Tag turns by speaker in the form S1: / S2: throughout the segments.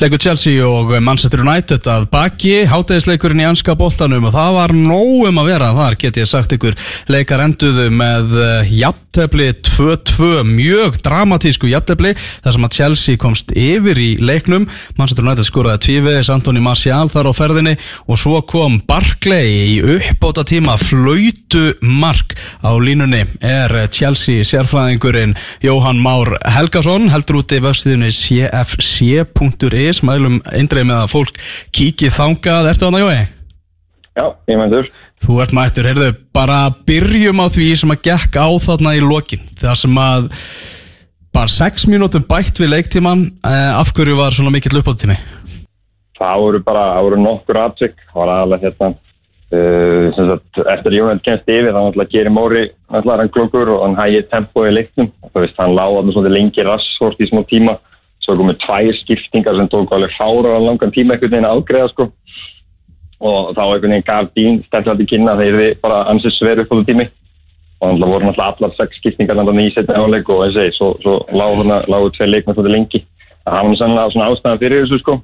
S1: Leikur Chelsea og Manchester United að baki hátæðisleikurinn í anska bóltanum og það var nógum að vera. Þar get ég sagt ykkur leikar enduðu með uh, jafntefli 2-2 mjög dramatísku jafntefli þar sem að Chelsea komst yfir í leiknum. Manchester United skoraði tvíveðis Antoni Martial þar á ferðinni og svo kom Barclay í uppbóta tíma flautu mark á línunni er Chelsea sérfræðingurinn Jóhann Már Helgason heldur úti vefstíðunni cfc.is mælum eindreið með að fólk kíki þangað, ertu þarna Jói?
S2: Já, ég mæntur.
S1: Þú ert mættur, heyrðu, bara byrjum á því sem að gekk á þarna í lokin. Það sem að bara 6 mínútum bætt við leiktíman eh, af hverju var svona mikill uppáttími?
S2: Það voru bara, það voru nokkur aðtök, það var aðalega hérna uh, sem sagt, eftir Jónand kennst yfir þá náttúrulega gerir Móri náttúrulega hann klokkur og hann hægir tempo í leiknum. Þú veist, hann láði hann svona lengi rassvort í smá tíma, svo komið tvær skiptingar sem tók alveg fára á langan tíma einhvern veginn að ágreða sko og þá einhvern veginn gaf dín til kynna þeir eru bara ansið sver upp á tími og þannig voru náttúrulega allar sex skiptingar þannig í setja áleik og þessi, svo, svo lágu hann lágu tvei leikmenn svolítið lengi. Það var sannlega svona ástæðan fyrir þessu sko.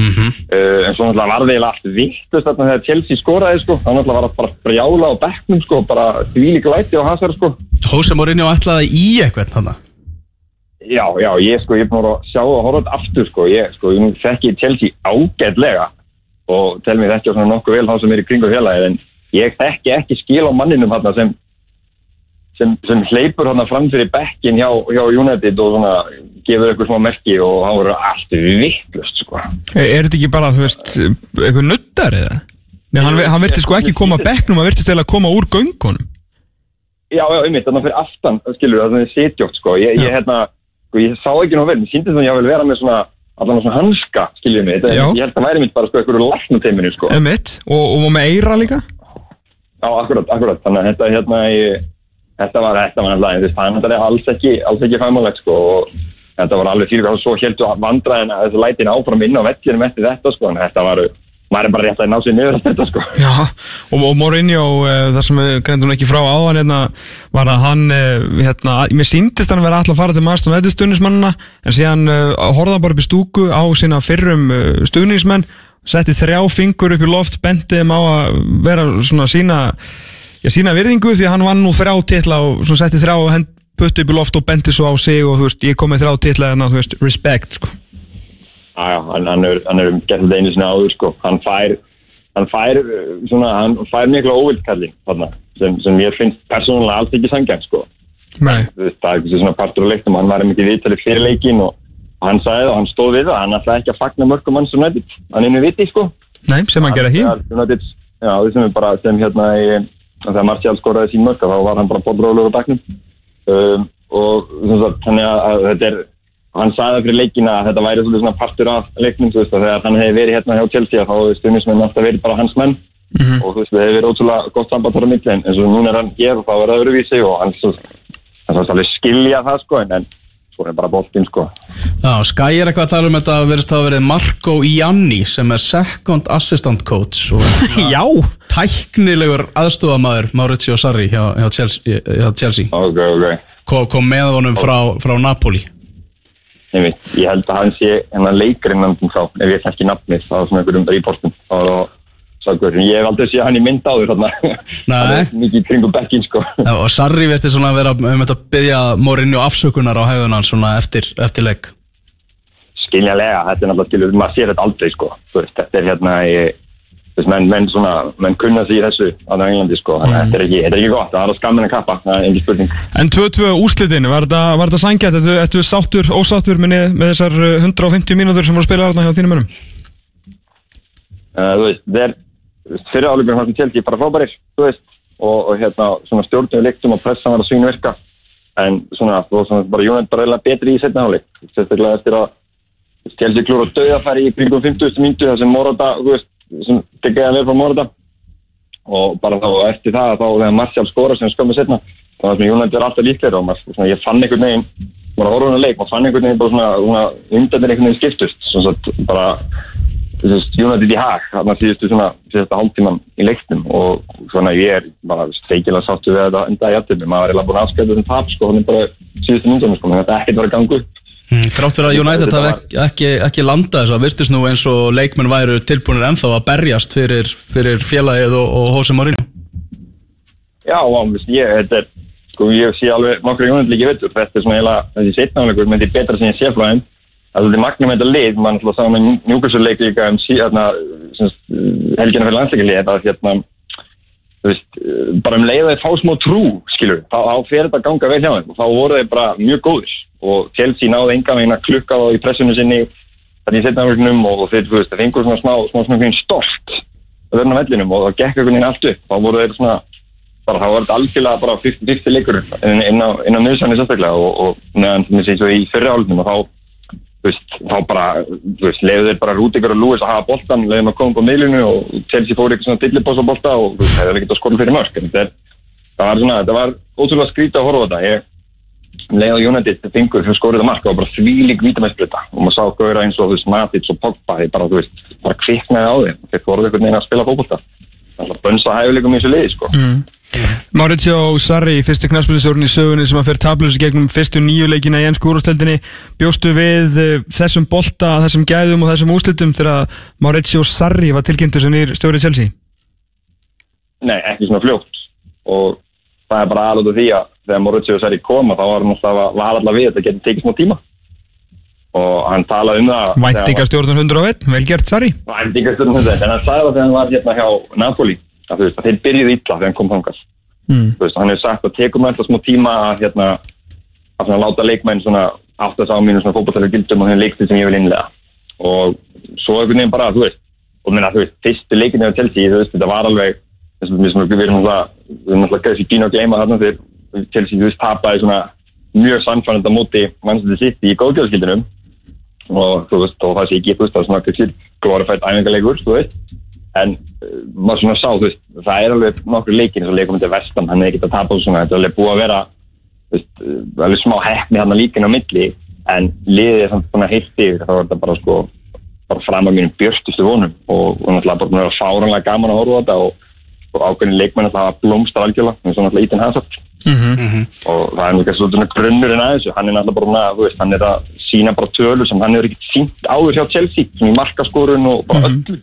S1: Mm -hmm.
S2: uh, en svo náttúrulega var það allt vittust þarna þegar Chelsea skoraði sko. Þá náttúrulega var það bara brjála á bekknum sko bara þvílík læti á hasar sko.
S1: Hóse Mourinho ætlaði í eitthvað þannig
S2: Já, já, ég sko, ég er búin að sjá og horfa þetta aftur sko, ég sko, ég þekki Chelsea ágætlega og tel mér þekki á svona nokkuð vel þá sem er í kringu félagið en ég þekki ekki skil á manninum þarna sem sem, sem hleypur þarna fram fyrir bekkin hjá, hjá United og svona gefur eitthvað smá merki og hann voru allt vittlust sko.
S3: Er, er þetta ekki bara, þú veist, eitthvað nuttar eða? Nei, hann, hann virti sko ekki koma að bekknum, hann virti stela að koma úr göngunum.
S2: Já, já, einmitt, þannig að fyrir aftan, skilur, það er sitjótt, sko, ég, ég, hérna, sko, ég sá ekki ná vel, mér síndi þannig að ég vil vera með svona, allan svona hanska, skiljum mig, þetta, ég held að væri mitt bara, sko, eitthvað læknateiminu, sko.
S3: Emitt, og, og með eira líka?
S2: Já, akkurat, akkurat, þannig að þetta, hérna, ég, þetta var, þetta var hann þetta er alls ekki, alls ekki fæmulegt, sko, og þetta var alveg fyrir hvað, svo heldur vandræðin að þessu lætin áfram inn á vellinum eftir þetta, sko, en þetta var, maður er bara rétt að ná sér niður eftir þetta, sko.
S3: Já, og, og Mourinho, uh, það sem við greintum ekki frá áðan hérna, var að hann, uh, hérna, mér síndist hann að vera alltaf að fara til maður stund stuðnismannina, en síðan uh, horfða hann bara upp í stúku á sína fyrrum stuðnismenn, setti þrjá fingur upp í loft, benti þeim á að vera svona sína, já, sína virðingu því hann vann nú þrjá titla og svona setti þrjá hend, putti upp í loft og benti svo á sig og þú veist, ég kom með þrjá titla en þú veist, respect, sko.
S2: Já, hann, hann er, hann er gert þetta einu sinni áður, sko. Hann fær, hann fær, uh, svona, hann fær mikla óvildkalling, þarna, sem, sem ég finnst persónulega alls ekki sangjarn, sko. Það er ekki svona partur á leiknum, hann var mikið viðtalið fyrir leikin og hann sagði það og hann stóð við það, hann ætlaði ekki að fagna mörgum manns um United, hann einu viti, sko.
S3: Nei, sem hann gera hér.
S2: United, já, sem bara, sem hérna, þegar Martial skoraði sín mörg, þá var hann bara bóðrólugur á baknum. Um, og sem þannig að þetta er, hann sagði það fyrir leikina að þetta væri svolítið svona partur af leiknum, þú veist, að þegar hann hefði verið hérna hjá Chelsea, þá hefði stundismenn alltaf verið bara hans menn og þú veist, það hefði verið ótrúlega gott samband þar á milli, en eins og núna er hann hér og þá er það öðruvísi og hann svo, hann skilja það, sko, en, en svo er bara boltinn, sko.
S1: Já, Sky er eitthvað að tala um þetta að verðist hafa verið Marco Ianni sem er second assistant coach og
S3: Já.
S1: tæknilegur aðstofamæður Maurizio Sarri hjá, hjá Chelsea, hjá Chelsea.
S2: Ok, ok.
S1: Kom, kom með honum frá, frá Napoli
S2: Veit, ég held að hann sé hennar leikarinn nefndum þá, ef ég þekki nafnið, þá svona einhverjum reportum, það ég hef aldrei séð hann í mynd þarna.
S1: Nei.
S2: Hann er mikið í kringum bekkin, sko.
S1: Já, og Sarri verði svona að vera um að byggja Mourinho afsökunar á hefðun hans svona eftir, eftir leik
S2: Skiljanlega, þetta er náttúrulega maður sér þetta aldrei, sko. Veist, þetta er hérna, ég, veist, menn, menn svona, menn kunna sig í þessu á Englandi, sko. Að þetta er ekki, þetta er ekki gott, það er að skammin að kappa, það er engin spurning.
S3: En 2-2 úrslitin, var þetta, þetta sangjætt? Ertu, ertu sáttur, ósáttur með, með þessar uh, 150 mínútur sem voru að spila þarna hjá þínum önum?
S2: Uh, þú veist, þeir, fyrir álugur hann til Chelsea bara veist, og, og hérna, svona stjórnum leiktum og pressan var að svínu virka. En svona, þú veist, bara Jónætt bara reyna betri í setna áleik. Sérstaklega eftir að Chelsea klúra döðafæri í kringum 50. myndu þar sem Morata, þú veist, sem tekjaði að vera frá Morata og bara þá eftir það þá þegar Martial skora sem skömmu setna þá var sem Jónætt er alltaf líklega og maður, svona, ég fann einhvern veginn horfði hann að leik, maður fann einhvern veginn bara svona, svona undanir einhvern veginn skiptust. Svona svo bara Jónætt í hag, þarna síðustu svona síðustu hálftíman í leiknum. Og svona ég er bara steikilega sáttu við þetta enda í jættum, maður er eiginlega búin að afskæta þessum tap sko, þannig bara síðustu myndunum sko, þetta er ekkert verið að ganga upp
S1: Mm, Þrátt fyrir að United hafi ekki, ekki, ekki landað þessu, það virtist nú eins og leikmenn væru tilbúinir ennþá að berjast fyrir, fyrir félagið og, og Jose Mourinho.
S2: Já, og veist, ég, þetta er, sko, ég sé alveg nokkru jónund líki veitur, þetta er svona eiginlega, þessi setnáleikur, er betra sem ég sé frá þeim, að þetta er magnum þetta lið, mann ætla að sá með njúkursuleik líka um síðan, helgina fyrir landsleikalið, þetta er hérna, veist, eh, bara um leið að þeir fá smá trú, skilur, þá, þá fer þetta ganga vel hjá þeim. Og þá voru þeir bara mjög góðir. Og Chelsea náði enga veginn að klukka þá í pressunum sinni þetta í setnáleikunum og þeir, þú veist, þeir fengur svona smá, smá, smá, smá stolt að verna vellinum og það gekk einhvern veginn allt upp, þá voru þeir svona bara þá var þetta algjörlega bara 50-50 leikur inn, á, nöðsvæni sérstaklega. Og, og meðan sem ég segi svo í fyrri álunum og þá, veist, þá bara þú veist, leiðu þeir bara Rúdíkur og Lúis að hafa boltan, leiðum að koma upp á miðlunu og Chelsea fór eitthvað svona dillibós á bolta og þú veist, það er ekkert að skora fyrir mörg en þetta það var svona, þetta var ótrúlega skrítið að horfa á þetta. Ég leið á United fingur fyrir skorið að marka og bara þvílík vítamæsbreyta og maður sá gauðra eins og þú veist Matic og Pogba þeir bara, þú veist, bara kviknaði á þeim. Þeir fóruð einhvern veginn að spila fókbólta það í sko.
S3: Mauricio Sarri, fyrsti knarspilistjórn í sögunni sem að fyrir tablus gegnum fyrstu nýju leikina í ennsku úrústeldinni bjóstu við eh, þessum bolta, þessum gæðum og þessum úslitum þegar Mauricio Sarri var tilkynntur sem nýr stjóri Chelsea?
S2: Nei, ekki svona fljótt. Og það er bara alveg því að þegar Mauricio Sarri koma þá var hann alltaf við að þetta getur tekið smá tíma. Og hann talaði um það
S3: Væntingastjórnun 101, vel gert Sarri.
S2: Væntingastjórnum 101 en hann sagði það þegar hann var hérna hjá Napoli að, veist, að þeir byrjuði illa þegar hann kom þangast
S3: mm.
S2: Hann hefur sagt að tekum alltaf smá tíma að, hérna, að láta leikmenn að sá mínu fótballtælu gildum og þeim leikstil sem ég vil innlega og svo einhvern veginn bara, þú veist og minna, þú veist, fyrstu leikinu af Chelsea, þú veist, þetta var alveg þess að við erum alltaf við erum alltaf kannski pínu að gleyma þarna þegar Chelsea, þú veist, tapaði svona mjög á móti Manchester City í góðgjöðskildinum og þú veist, og það sé ekki, þú veist, það er svona kannski glorifætt æfingarleikur, þú veist en uh, maður svona sá, þú veist, það er alveg nokkur leikir eins og leikum þetta vestan, hann er ekkert að tapa og svona, þetta er alveg búið að vera veist, uh, alveg smá hefni hann að líkin á milli, en liðið er samt svona heilt yfir, þá er þetta bara sko bara fram að mínum björstustu vonum og, og náttúrulega bara að vera fáranlega gaman að horfa á þetta og, og ákveðin leikmenn náttúrulega blómstar algjörlega, eins og náttúrulega Ítin Hazard
S3: mm
S2: og það er náttúrulega svona grunnurinn að þessu, hann er náttúrulega bara, að, þú veist, hann er að sína bara tölur sem hann hefur ekkert sínt áður hjá Chelsea, sem í markaskorun og bara öllu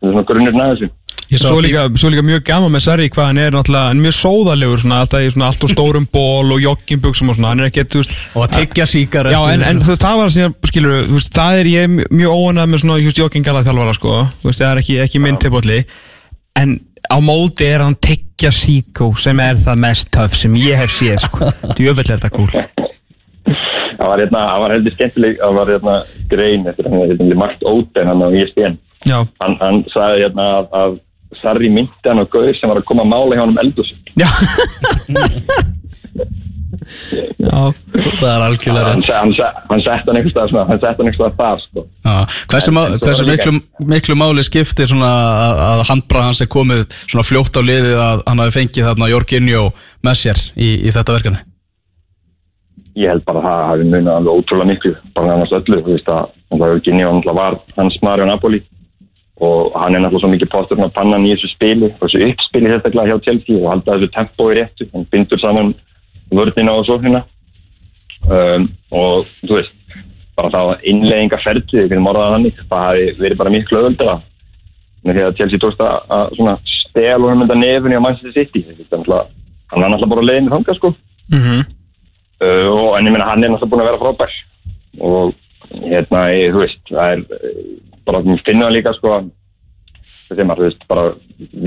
S2: það er svona grunnurinn að þessu.
S3: Svo líka, svo líka mjög gaman með Sarri hvað hann er náttúrulega, hann er mjög sóðalegur svona, alltaf í svona allt og stórum ból og joggingbuxum og svona, hann er ekki, þú veist
S1: Og að tyggja síkar
S3: Já, en, en þú, það var síðan, skilur, þú veist, það er ég mjög óanað með svona, þú veist, joggingala þjálfara, sko, þú veist, það er ekki, ekki minn tilbúli, en á móti er hann tyggja síkó sem er það mest töff sem ég hef séð, sko, djöfell er þetta cool.
S2: það var hérna, það var heldur skemmtileg það var hérna grein eftir hann hérna, Markt Óten hann á ISBN
S3: Já,
S2: hann, hann sagði hérna að, að Sarri myndi hann á Gauður sem var að koma að mála hjá hann um eldus
S3: já. já,
S1: Það er algjörlega
S2: hann,
S1: rétt.
S2: hann, hann, hann sett hann einhvers staðar svona, hann sett hann einhvers staðar þar sko.
S1: Já, Hversu, má,
S2: En-
S1: hversu miklu, miklu máli skiptir svona að, að handbra hans er komið svona fljótt á liðið að hann hafi fengið þarna Jorginho með sér í, í þetta verkefni?
S2: Ég held bara að það hafi munið alveg ótrúlega miklu bara nánast öllu, þú veist að Gini var hans Mario Napoli og hann er náttúrulega svo mikið postur að panna í þessu spili, þessu uppspili sérstaklega hjá Chelsea og halda þessu tempói réttu hann bindur saman vörnina og sóknina um, og þú veist bara það innlegginga ferli, við getum orðað þannig það hafi verið bara miklu öðuldra með því að Chelsea tókst að, að svona stel og hann mynda nefnir á Manchester City. Hann var náttúrulega bara leiðin þangað sko.
S3: Mhm,
S2: uh, og en ég meina hann er náttúrulega búin að vera frábær. Og hérna, þú veist það er bara, finna það líka sko. Að þessi maður, þú veist, bara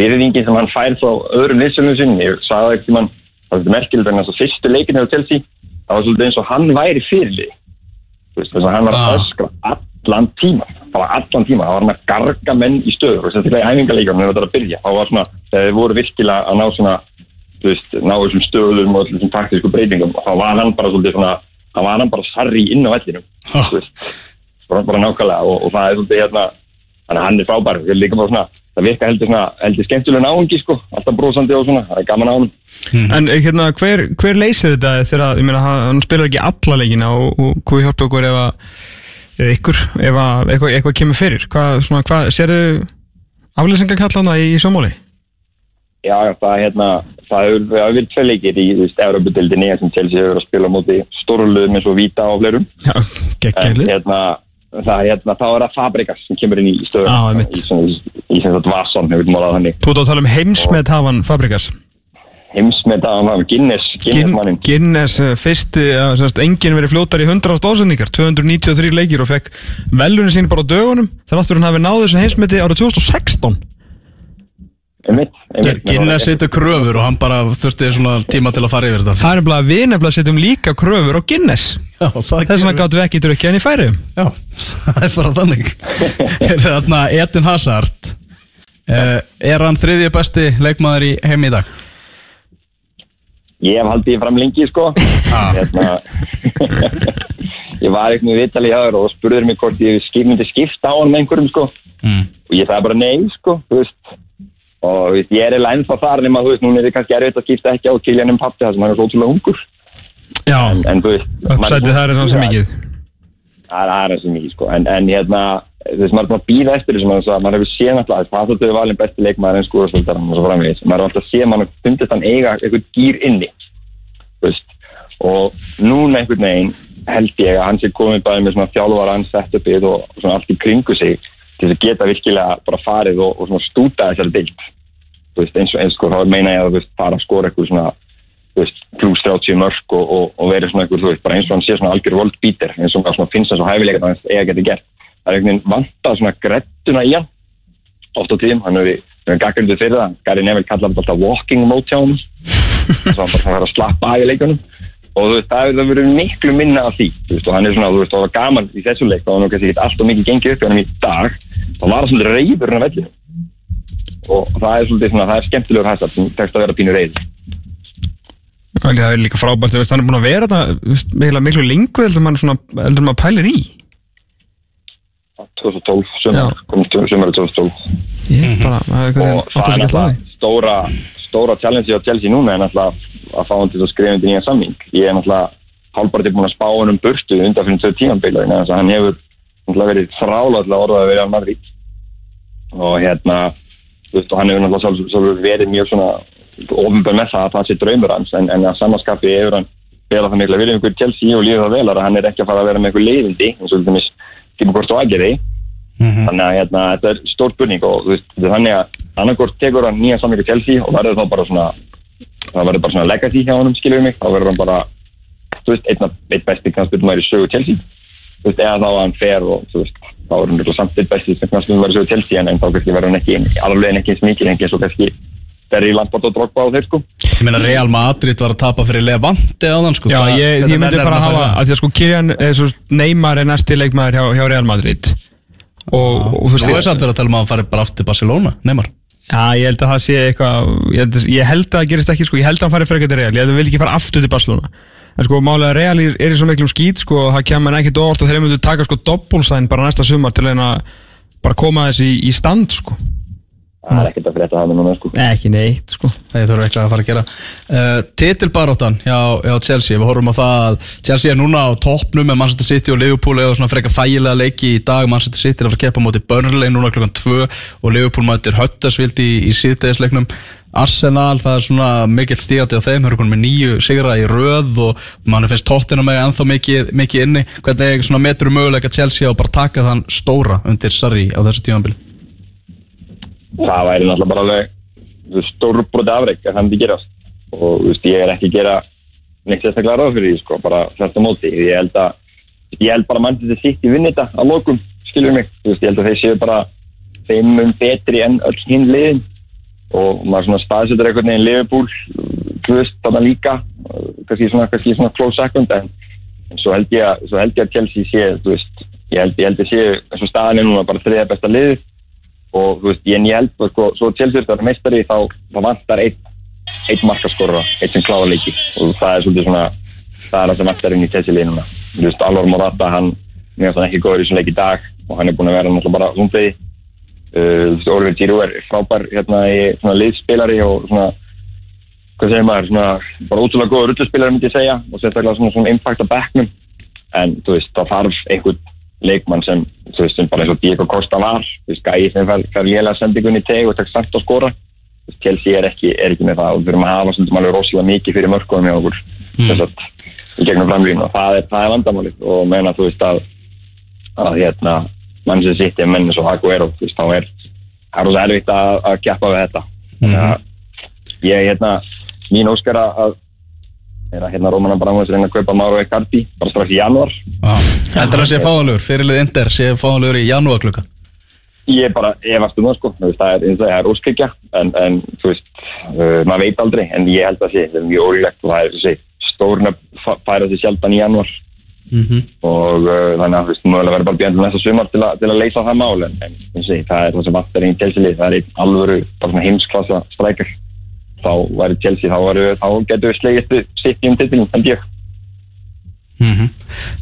S2: virðingin sem hann fær frá öðrum liðsölum sinni, ég sagði það ekki mann það er merkilegt en þess að fyrstu leikinu hjá Chelsea það var svolítið eins og hann væri þú veist, þess að hann var að
S1: Ah.
S2: öskra allan tíma, bara allan tíma. Það var hann að garga menn í stöður og sérstaklega í æfingarleikunum þegar þetta var að byrja, þá var svona þegar þið voru virkilega að ná svona þú veist, ná þessum stöðum og þessum taktísku breytingum þá var hann bara svolítið svona þá var hann bara sarri inn á vellinum. Þú veist, bara, bara nákvæmlega og, og það er svolítið hérna þannig að hann er frábær, það er líka bara svona það virka heldur svona, heldur skemmtilega náungi sko alltaf brósandi og svona, það er gaman á hann
S3: En eh, hérna, hver, hver leysir þetta þegar, ég meina, hann hann spilar ekki alla leikina og, og hvað hjálpa okkur ef að eða ykkur, ef að eitthvað, eitthvað kemur fyrir. Hvað, svona, hvað, sérðu aflýsingar kalla hana í, í sjómáli?
S2: já, það, hérna, það hefur verið tvei leikir í, þú veist, Európa-dildinni sem Chelsea hefur að spila á móti stórluðum eins og Vita og fleirum.
S3: Já, geggjæli
S2: hérna, það, hérna, þá er það Fabregas sem kemur inn í stöðuna.
S3: einmitt.
S2: í, svona- í, í sem sagt Vasson.
S3: Þú að tala um heimsmet hafan Fabrikas
S2: Heimsmeta, hann var Guinness, Guinness.
S3: Guinness eh, fyrsti, ja, semst, enginn verið fljótar í 100 ásendingar 293 leikir og fekk velunni sín bara á dögunum þannig að hann hafi náð þessu heimsmeti árið 2016
S2: Einmitt, einmitt.
S1: Guinness setur kröfur og hann bara þurfti svona tíma til að fara yfir þetta
S3: Það er nefnilega að við nefnilega setjum líka kröfur á Guinness
S1: Já, það
S3: Þess vegna gáttum við ekki drukkið hann í færi
S1: Já, það er bara þannig Er þarna Edin Hazard uh, Er hann þriðji besti leikmaður í heimi í dag?
S2: Ég hef haldið fram lengi, sko.
S1: Ah.
S2: Hérna, ég var eitthvað vitali í haður og spurður mig hvort ég myndi skipta á hann með einhverjum, sko.
S1: Mm.
S2: Og ég sagði bara nei, sko, þú veist. Og veist, ég er eiginlega ennþá þar nema, þú veist, núna er það kannski erfitt að skipta ekki á Kylian Mbappe það sem hann er svo ótrúlega ungur.
S3: Já,
S2: En, en þú veist... maður
S3: uppsætið það er
S2: að bíða-
S3: mikið
S2: Það er sem mikið, sko. En, en hérna, þú veist, maður er bara að býða eftir þessu, maður, maður hefur séð náttúrulega, það er þetta valin besti leikmaður en skúrastöldar og svo framvegis. Maður er alltaf að séð, maður fundist hann eiga eitthvað gýr inni, veist. Og núna einhvern veginn held ég að hann sé komið bæði með svona þjálfara til þess að geta virkilega bara farið og, og stúta þessari dild. Veist, eins og eins og þá meina ég að veist, fara að skora eitthvað svona pluss 30 mörg og, og, og verið svona þú veist, bara eins og hann sé svona algjör voldbítir, eins og hann finnst það svo hæfilega að hann eiga geti gert. Það er einhvern veginn vantað svona grettuna í hann oft á tíðum, hann hefur við gaggrindið fyrir það, Gary Neville þetta alltaf walking mode hjá hann svo hann bara verið að slappa af í leikunum og þú veist, það hefur verið miklu minna af því, þú veist, og hann er svona, þú veist, það var gaman í þessu leik, þá var nú kannski ekki allt og mikið gengið upp í hann í dag, þá var það svolítið reyður hann að vellinu og það er svolítið svona, það er skemmtilegur hæstar sem tekst að vera pínu reyður
S3: Það er líka frábært, veist, hann er búin að vera þú veist, miklu, lengur heldur maður svona, heldur maður pælir í.
S2: 2012, sumar, komst sumar 2012
S3: Ég bara, það
S2: og það er náttúrulega stóra, stóra challenge er að fá hann til að skrifa undir nýja samning. Ég er náttúrulega hálfbart búin að spá hann um burtu undan fyrir tvö tímanbíla þannig að hann hefur náttúrulega verið þrála til að vera á Madrid. Og hérna og hann hefur náttúrulega verið mjög svona ofinbjörn með það að það sé draumur hans en, en að samanskapi hefur hann vel að það mikla viljum ykkur Chelsea og líður það vel að hann er ekki að fara að vera með ykkur leiðindi eins og til hvort og aðgerði þannig að hérna, þetta er stór spurning og veist, er þannig að annarkort tekur hann nýja samlingu Chelsea og verður þá bara svona það verður bara svona legacy hjá honum skilur mig, þá verður hann bara þú veist, einn, einn besti knastbyrnum væri sögu Chelsea. Þú veist, eða þá að hann fer og þú veist, þá er hann náttúrulega samt einn besti knastbyrnum væri sögu Chelsea en, en þá kannski verður hann ekki alveg ekki eins mikið en ekki eins og kannski Derry Lampard og Drogba á þeir sko.
S1: Ég meina Real Madrid var að tapa fyrir Levante á þann sko.
S3: Já, ég, ég myndi
S1: verður
S3: bara að hafa að því að sko Kylian, eh, svo, Neymar er næsti leikmaður hjá, hjá Real Madrid. Og, og þú veist
S1: Þú veist að vera að tala um að hann fari bara aftur til Barcelona Neymar
S3: já, ég held að það sé eitthvað ég að- ég held að það gerist ekki sko, ég held að hann fari frekar til Real, ég held að hann vil ekki fara aftur til Barcelona. En sko málega Real er, er í svo miklum skýt sko, það kemur ekkert óvart og þeir myndu taka sko doppulsæn bara næsta sumar til að að bara koma þessi í, í stand sko
S2: það er ekkert að frétta það með núna sko.
S3: Nei, ekki neitt sko.
S1: Það þurfa eitthvað að fara að gera. Uh, Titilbaróttan hjá, hjá Chelsea. Við horfum á það. Að Chelsea er núna á toppnum með Manchester City og Liverpool. Eða svona frekar þægilega leiki í dag. Manchester City er að fara að keppa á móti Burnley núna klokkan 2 og Liverpool mætir Huddersfield í, í síðdegisleiknum. Arsenal, það er svona mikill stígandi á þeim, konum með nýju sigra í röð og mann finnst tóttina með ennþá mikið, mikið inni. Hvernig svona metur möguleika Chelsea á bara að taka þann stóra undir Sarri á þessu tímanbili
S2: það væri náttúrulega bara alveg stórbroti afreik að það myndi gerast. Og veist, ég er ekki að gera neitt sérstaklega ráð fyrir því, sko, bara þetta móti. Ég held að, ég held bara að mann þetta sitt í vinni þetta að lokum, skilur mig. Veist, ég held að þeir séu bara þeim um betri en öll hinn liðin. Og maður svona staðsetur einhvern veginn þú veist, þarna líka. Kannski svona, kannski svona close second en, en svo held ég að Chelsea sé, þú veist ég held, ég held að sé, eins og staðan er núna bara þriða besta liðið og þú veist, en ég held að sko, svo Chelsea er meistari þá, þá vantar einn einn markaskorra, einn sem kláða leiki og það er svolítið svona það er það sem vantar inn í Chelsea liðnuna þú veist, Alvar Morata, hann mér finnst hann ekki góður í þessum leik í dag og hann er búin að vera náttúrulega bara rúmfegi uh, þú veist, Oliver Giroud er frábær hérna í svona liðspilari og svona hvað segir maður, svona bara útrúlega góður rulluspilari myndi ég segja og sérstaklega svona, svona impact á backnum en þú veist, það þarf einhvern leikmann sem, þú veist, sem bara eins og Diego Costa var, þú veist, gæði sem fær, lélega sendingun í teg og takk samt að skora. Chelsea er ekki, er ekki með það og við þurfum að hafa stundum alveg rosalega mikið fyrir mörgum hjá okkur mm. að, í gegnum framlýðinu og það er, það er vandamálið og meina þú veist að, að hérna mann sem sitt er menn svo Aguero þú veist þá er það er rosalega erfitt að, að kjappa við þetta. Þannig að ég hérna mín óskar að er að hérna Róman Abramovits reyna að kaupa Mauro Icardi bara strax í januar
S1: Heldur það sé fáanlegur, fyrirlið Inder sé fáanlegur í janúar klukka
S2: Ég er bara efast um það sko, veist, það er, það er óskækja en, en þú veist, uh, maður veit aldrei en ég held að sé, það er mjög ólílegt og það er þessi stórn að færa þessi sjaldan í januar
S1: mm -hmm.
S2: og uh, þannig að þú veist, mögulega verður bara björnum næsta sumar til, a, til að leysa það mál en, en þessi, það er það sem vatn er einn telsilið, það er einn alvöru, heimsklassa strækjur þá væri Chelsea, þá, varu, þá getur við slegist sitt í um titilin, held ég.
S1: Mm -hmm.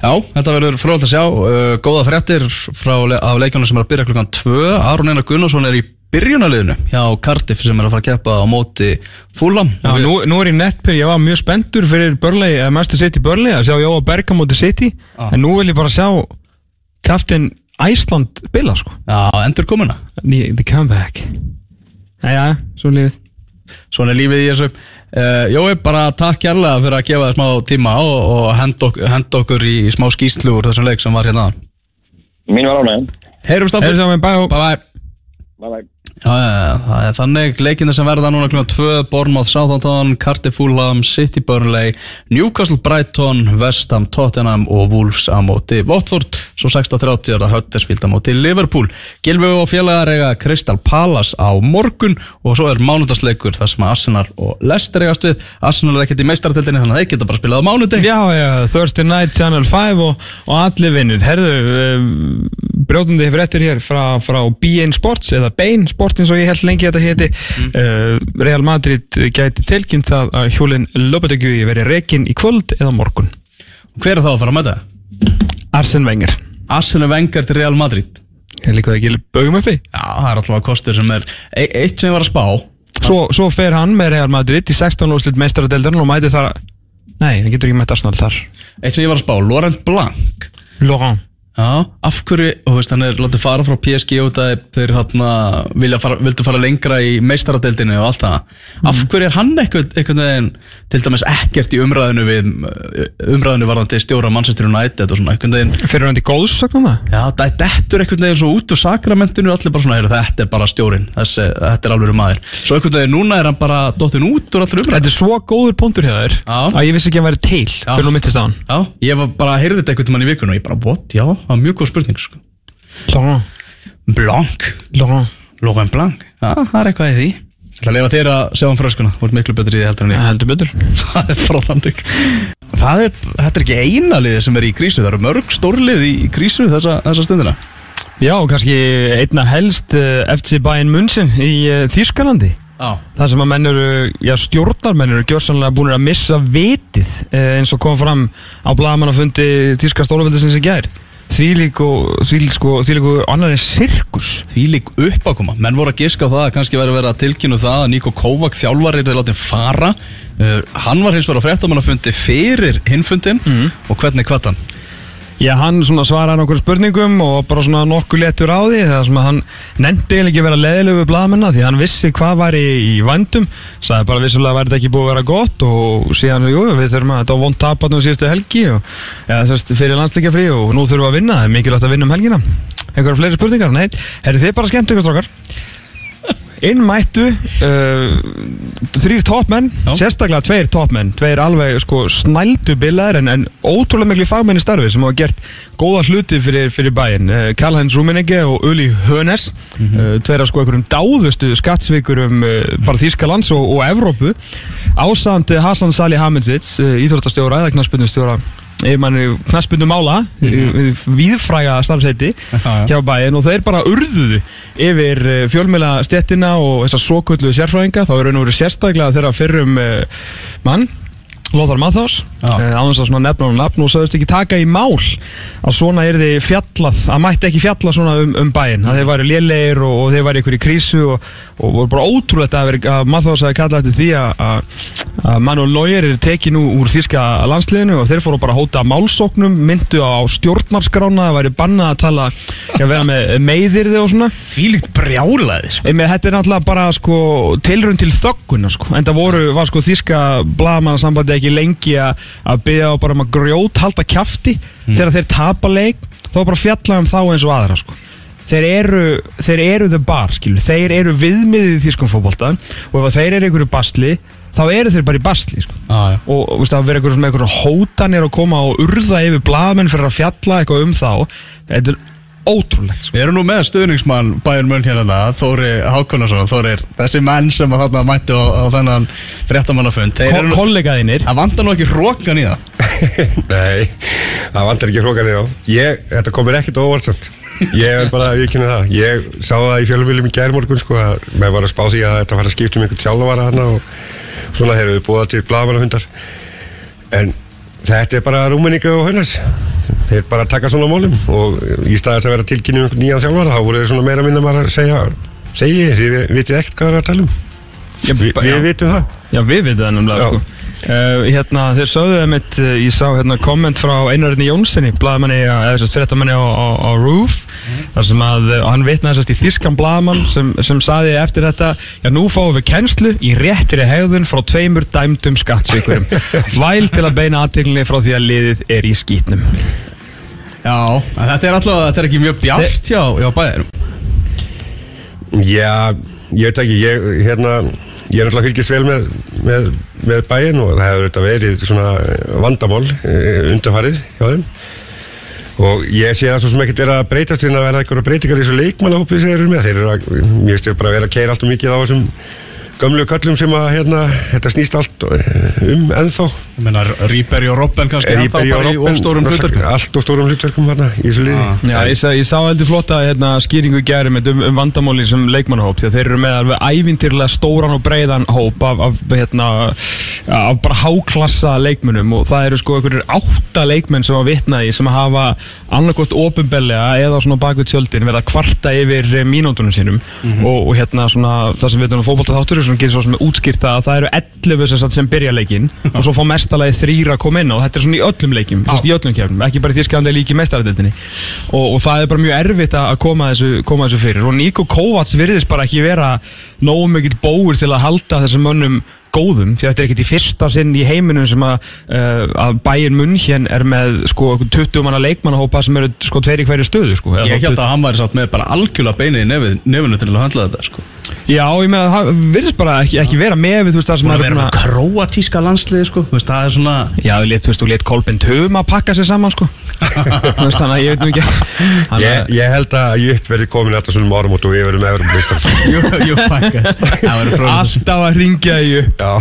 S1: Já, þetta verður fróðalt að sjá. Uh, góða fréttir frá, af leikjónu sem er að byrja klukkan 2 Aron Einar Gunnarsson er í byrjunaliðinu hjá Cardiff sem er að fara að keppa á móti fúlam
S3: Já, nú, nú er ég nettpyr, ég var mjög spenntur fyrir Börlei, eða Master City Börlei að sjá Jóa Berga móti City.
S1: Ah.
S3: en nú vil ég bara sjá kaftin Æsland bila sko.
S1: Já, endur komuna.
S3: The, comeback. Jæja, svo lífið
S1: Svona er lífið í þessu. Uh, Jói, bara takk kærlega fyrir að gefa það smá tíma og, og henda, ok henda okkur í smá skýslu úr þessum leik sem var hérna.
S2: Mín var ánægum
S1: Heyrumst aftur
S3: saman, bye
S1: Bye bye.
S2: Bye bye
S1: Já, já, já, það er þannig leikinni sem verða núna kl. 2, Bournemouth, Southampton, Cardiff, Fulham, City, Burnley, Newcastle, Brighton, West Ham, Tottenham og Wolves á móti Watford, svo 6.30 er það Huddersfield á móti Liverpool. Gilvi og félagar eiga Crystal Palace á morgun og svo er mánudagsleikur þar sem Arsenal og Leicester eigast við. Arsenal er ekkert í meistartildinni þannig að þeir geta bara spilað á mánudeg.
S3: Já, já, Thursday Night Channel 5 og, og allir vinnur Herðu, um, brjóðundi hefur eftir hér frá, frá BN Sports eða Bain Sports eins og ég held lengi að þetta héti uh, Real Madrid gæti tilkynnt það að hjólinn Lopetegui veri rekin í kvöld eða morgun
S1: Hver er þá að fara að mæta?
S3: Arsene Wenger
S1: Arsenal Wenger til Real Madrid.
S3: Ég líka það ekki baugum uppi
S1: Já, það er alltaf kostur sem er e eitt sem ég var að spá.
S3: svo, svo fer hann með Real Madrid í 16 lóðslut meistaradeldarinn og mæti þar Nei, hann getur ekki mætt Arsenal þar
S1: Eitt sem ég var að spá, Laurent Blanc.
S3: Laurent
S1: Já, af hverju, og veist, hann er látið fara frá PSG út að þeir hérna vilja fara, vildu fara lengra í meistaradeildinu og allt það. Af hverju er hann eitthvað, eitthvað veginn, til dæmis ekkert í umræðinu við, umræðinu varðandi stjóra Manchester United og svona, eitthvað veginn,
S3: Fyrir hann í góðsögnum það?
S1: já, það dettur eitthvað veginn svo út úr sakramentinu, allir bara svona, heyrðu, þetta er bara stjórin, þessi, þetta er alveg maður. Svo eitthvað veginn, núna er hann bara dottin út úr allir umræðinu.
S3: Þetta er svo góður punktur
S1: Já.
S3: að ég vissi ekki að hann væri til fyrir nú myndist á hann
S1: Já, ég var bara heyrði þetta eitthvað mann í vikun og ég bara, what, já, það var mjög góð spurning, sko.
S3: Laurent.
S1: Blanc.
S3: Laurent.
S1: Laurent Blanc, já, það er eitthvað í því. Það er að lefa þér að sjá um fröskuna. Ert miklu betur í því heldur en ég.
S3: Heldur betur.
S1: Það er frá þannig Það er, þetta er ekki eina liði sem er í krísu. Það eru mörg stórlið í krísu þessa, þessa stundina.
S3: Já, kannski einna helst uh, FC Bayern München í uh, Þýskalandi.
S1: Já,
S3: Það sem að menn eru, já stjórnarmenn eru gjörsanlega búin að missa vitið uh, eins og kom fram á blagamannafundi Þýska stóraföldisins í gær Þvílík og þvílík sko, þvílík og annar en sirkus.
S1: Því lík uppákoma. Menn voru að giska á það að kannski verið að tilkynna það að Niko Kovac þjálfari er látið fara. Uh, Hann var hins vegar á fréttamannafundi fyrir hinfundin Og hvernig hvað hann?
S3: Já, hann svaraði nokkur spurningum og bara svona nokkuð letur á því það sem að hann nefndi ekki að vera leðilegu við blaðmenna því hann vissi hvað var í, í vandum sagði bara vissulega væri þetta ekki búið að vera gott og síðan, jú, við þurfum að þetta var vond taparnum síðustu helgi og ja, þess, fyrir landsleika frí og nú þurfum við að vinna það er mikilvægt að vinna um helgina. Einhverja fleiri spurningar, nei, herri þið bara skemmt ykkur strókar innmættu uh, þrýr toppmenn, sérstaklega tveir toppmenn, tveir alveg sko snældu bilaðir en, en ótrúlega miklu fagmenn í starfi sem hafa gert góða hluti fyrir, fyrir bæinn. Uh, Karl-Heinz Rummenigge og Uli Hönes uh, tveir af sko einhverjum dáðustu skattsvikurum uh, bara Þýskalands og, og Evrópu. Ásand Hassan Salih Hamidzic uh, íþróttastjóra eða knaspundustjóra yfirmanni knaspundum mála mm -hmm. viðfræga starfsheiti
S1: já.
S3: hjá bæinn og þeir bara urðuðu yfir fjölmjöla stettina og þessar sókullu sérfræðinga þá er raun og verið sérstaklega þeirra fyrrum mann Lothar Mathás á þess að svona nefna og nafn og sagðist ekki taka í mál að svona er þið fjallað að mætti ekki fjalla svona um, um bæinn að þeir væri lélegir og, og þeir væri ykkur í krísu og, og voru bara ótrúlegt að, að Mathás hafi kallað eftir því að, að, að Manuel Neuer er tekið nú úr þýska landsliðinu og þeir fóru bara að hóta málsóknum myndu á stjórnarskrána það væri bannað að tala að vera með meðirði og svona.
S1: Fílíkt brjálaði sko.
S3: Þetta er náttúrulega bara sko tilraun til þögguna sko ekki lengi að að byggja bara um að grjót halda kjafti þegar þeir tapa leik þá bara fjalla um þá eins og aðra sko. Þeir eru, þeir eru the bar skilu þeir eru viðmiðið í þýskum fótbolta og ef þeir eru einhverju basli þá eru þeir bara í basli sko.
S1: Ah,
S3: og veist, að vera einhverjum með einhverjum hótanir og koma og urða yfir blaðmenn fyrir að fjalla eitthvað um þá. Þetta er ótrúlegt sko.
S1: Við erum nú með stuðningsmann Bæjur Mönn hérna það, Þóri Hákonarsson Þórir, þessi menn sem að þarna mættu á, á þennan fréttamannafund Þeir
S3: Ko
S1: eru nú,
S3: kollegaðinir
S1: það vantar nú ekki hrókan í það.
S4: Nei, það vantar ekki hrókanir á ég, Þetta komir ekkert óvart samt. Ég er bara að viðkynna það. Ég sá það í fjölumviljum í gærmorgun sko, að maður var að spá því að þetta fara að skipta um einhvern sjálfvara hana og svona hefur við búið til blagamannahundar en þetta er bara rúmenninga og haunas þeir bara taka svona mólum og í staðast að vera tilkynni um einhvern nýjan þjálfara þá voru þeir svona meira minna bara að segja segi, þið vitið ekkert hvað það er að tala um Vi. Við vitum það
S3: Já, við veitum það nefnilega sko. Uh, hérna, Þeir sögðu það mitt uh, Ég sá hérna komment frá Einarinn Jónssoni Blaðamanni, eða þess að fyrirtamanni á, á, á Roof þar sem að uh, hann vitnaði sérst í þískan blaðamann sem, sem saði eftir þetta Já, nú fáum við kennslu í réttri hegðun frá tveimur dæmdum skattsvíkurum Væl til að beina aðteglinni frá því að liðið er í skýtnum
S1: Já, þetta er alltaf, þetta er ekki mjög bjart hjá, hjá Bæjur
S4: Já, ég veit ekki, ég, hérna, ég er náttúrulega fylgist vel með, með, með bæinn og það hefur þetta verið svona vandamál eh, undanfarið hjá þeim. Og ég sé það svo sem ekkert vera að breytast en að vera eitthvað breytingar í þessu leikmannahópið sem þeir eru með, þeir eru að, mér styrir bara vera að keira allt og mikið á þessum gömlu köllum sem að, hérna, þetta snýst allt eh, um ennþá.
S1: Ég meina, Ríberi og Robben kannski ennþá bara í
S4: Robben,
S1: ofstórum hluturkum
S4: Allt og stórum hlutverkum hérna í þessu liði.
S1: Ah.
S3: Já, ég, sa, ég sá heldur flotta hérna, skýringu með um, um vandamáli sem leikmannahóp því að þeir eru með alveg ævintýrlega stóran og breiðan hóp af, af, hérna, af bara háklassa leikmennum og það eru sko einhverjir átta leikmenn sem að vitna í sem að hafa annarkvort ofinbellega eða svona bakvið tjöldin verið að kvarta yfir eh, mínúndunum sínum og, og hérna svona það sem við sem getur svo sem útskýrt að það eru 11 sem, sem byrja leikin og svo fá mestalagi þrýra að koma inn og þetta er svona í öllum leikim, svona í öllum kefnum ekki bara í þýskandi líki mestaradeldinni og, og það er bara mjög erfitt að koma þessu, koma þessu fyrir. Og Niko Kovacs virðist bara ekki vera nógu mikill bóur til að halda þessum mönnum góðum, því að þetta er ekkert í fyrsta sinn í heiminum sem að, uh, að Bayern München er með sko einhvern 20 manna leikmannahópa sem eru sko tveir í hverju stöðu sko,
S1: Ég held að hann væri satt með bara algjörlega beinið í nefinu til að handla þetta sko.
S3: Já, ég með að það virðist bara ekki, ekki vera með við, þú veist, það sem
S1: að
S3: er
S1: vera með króatíska landsliði sko. Þú veist, Það er svona
S3: Já, þú veist, þú lit Kolbin Tum að pakka sér saman, sko Þú veist, þannig að ég veit nú ekki Þannig
S4: Ég, ég held að ég upp verði komin alltaf svona árum og við verðum efrum listar
S1: Jú, jú, pakka.
S3: Alltaf að ringja í upp
S1: já.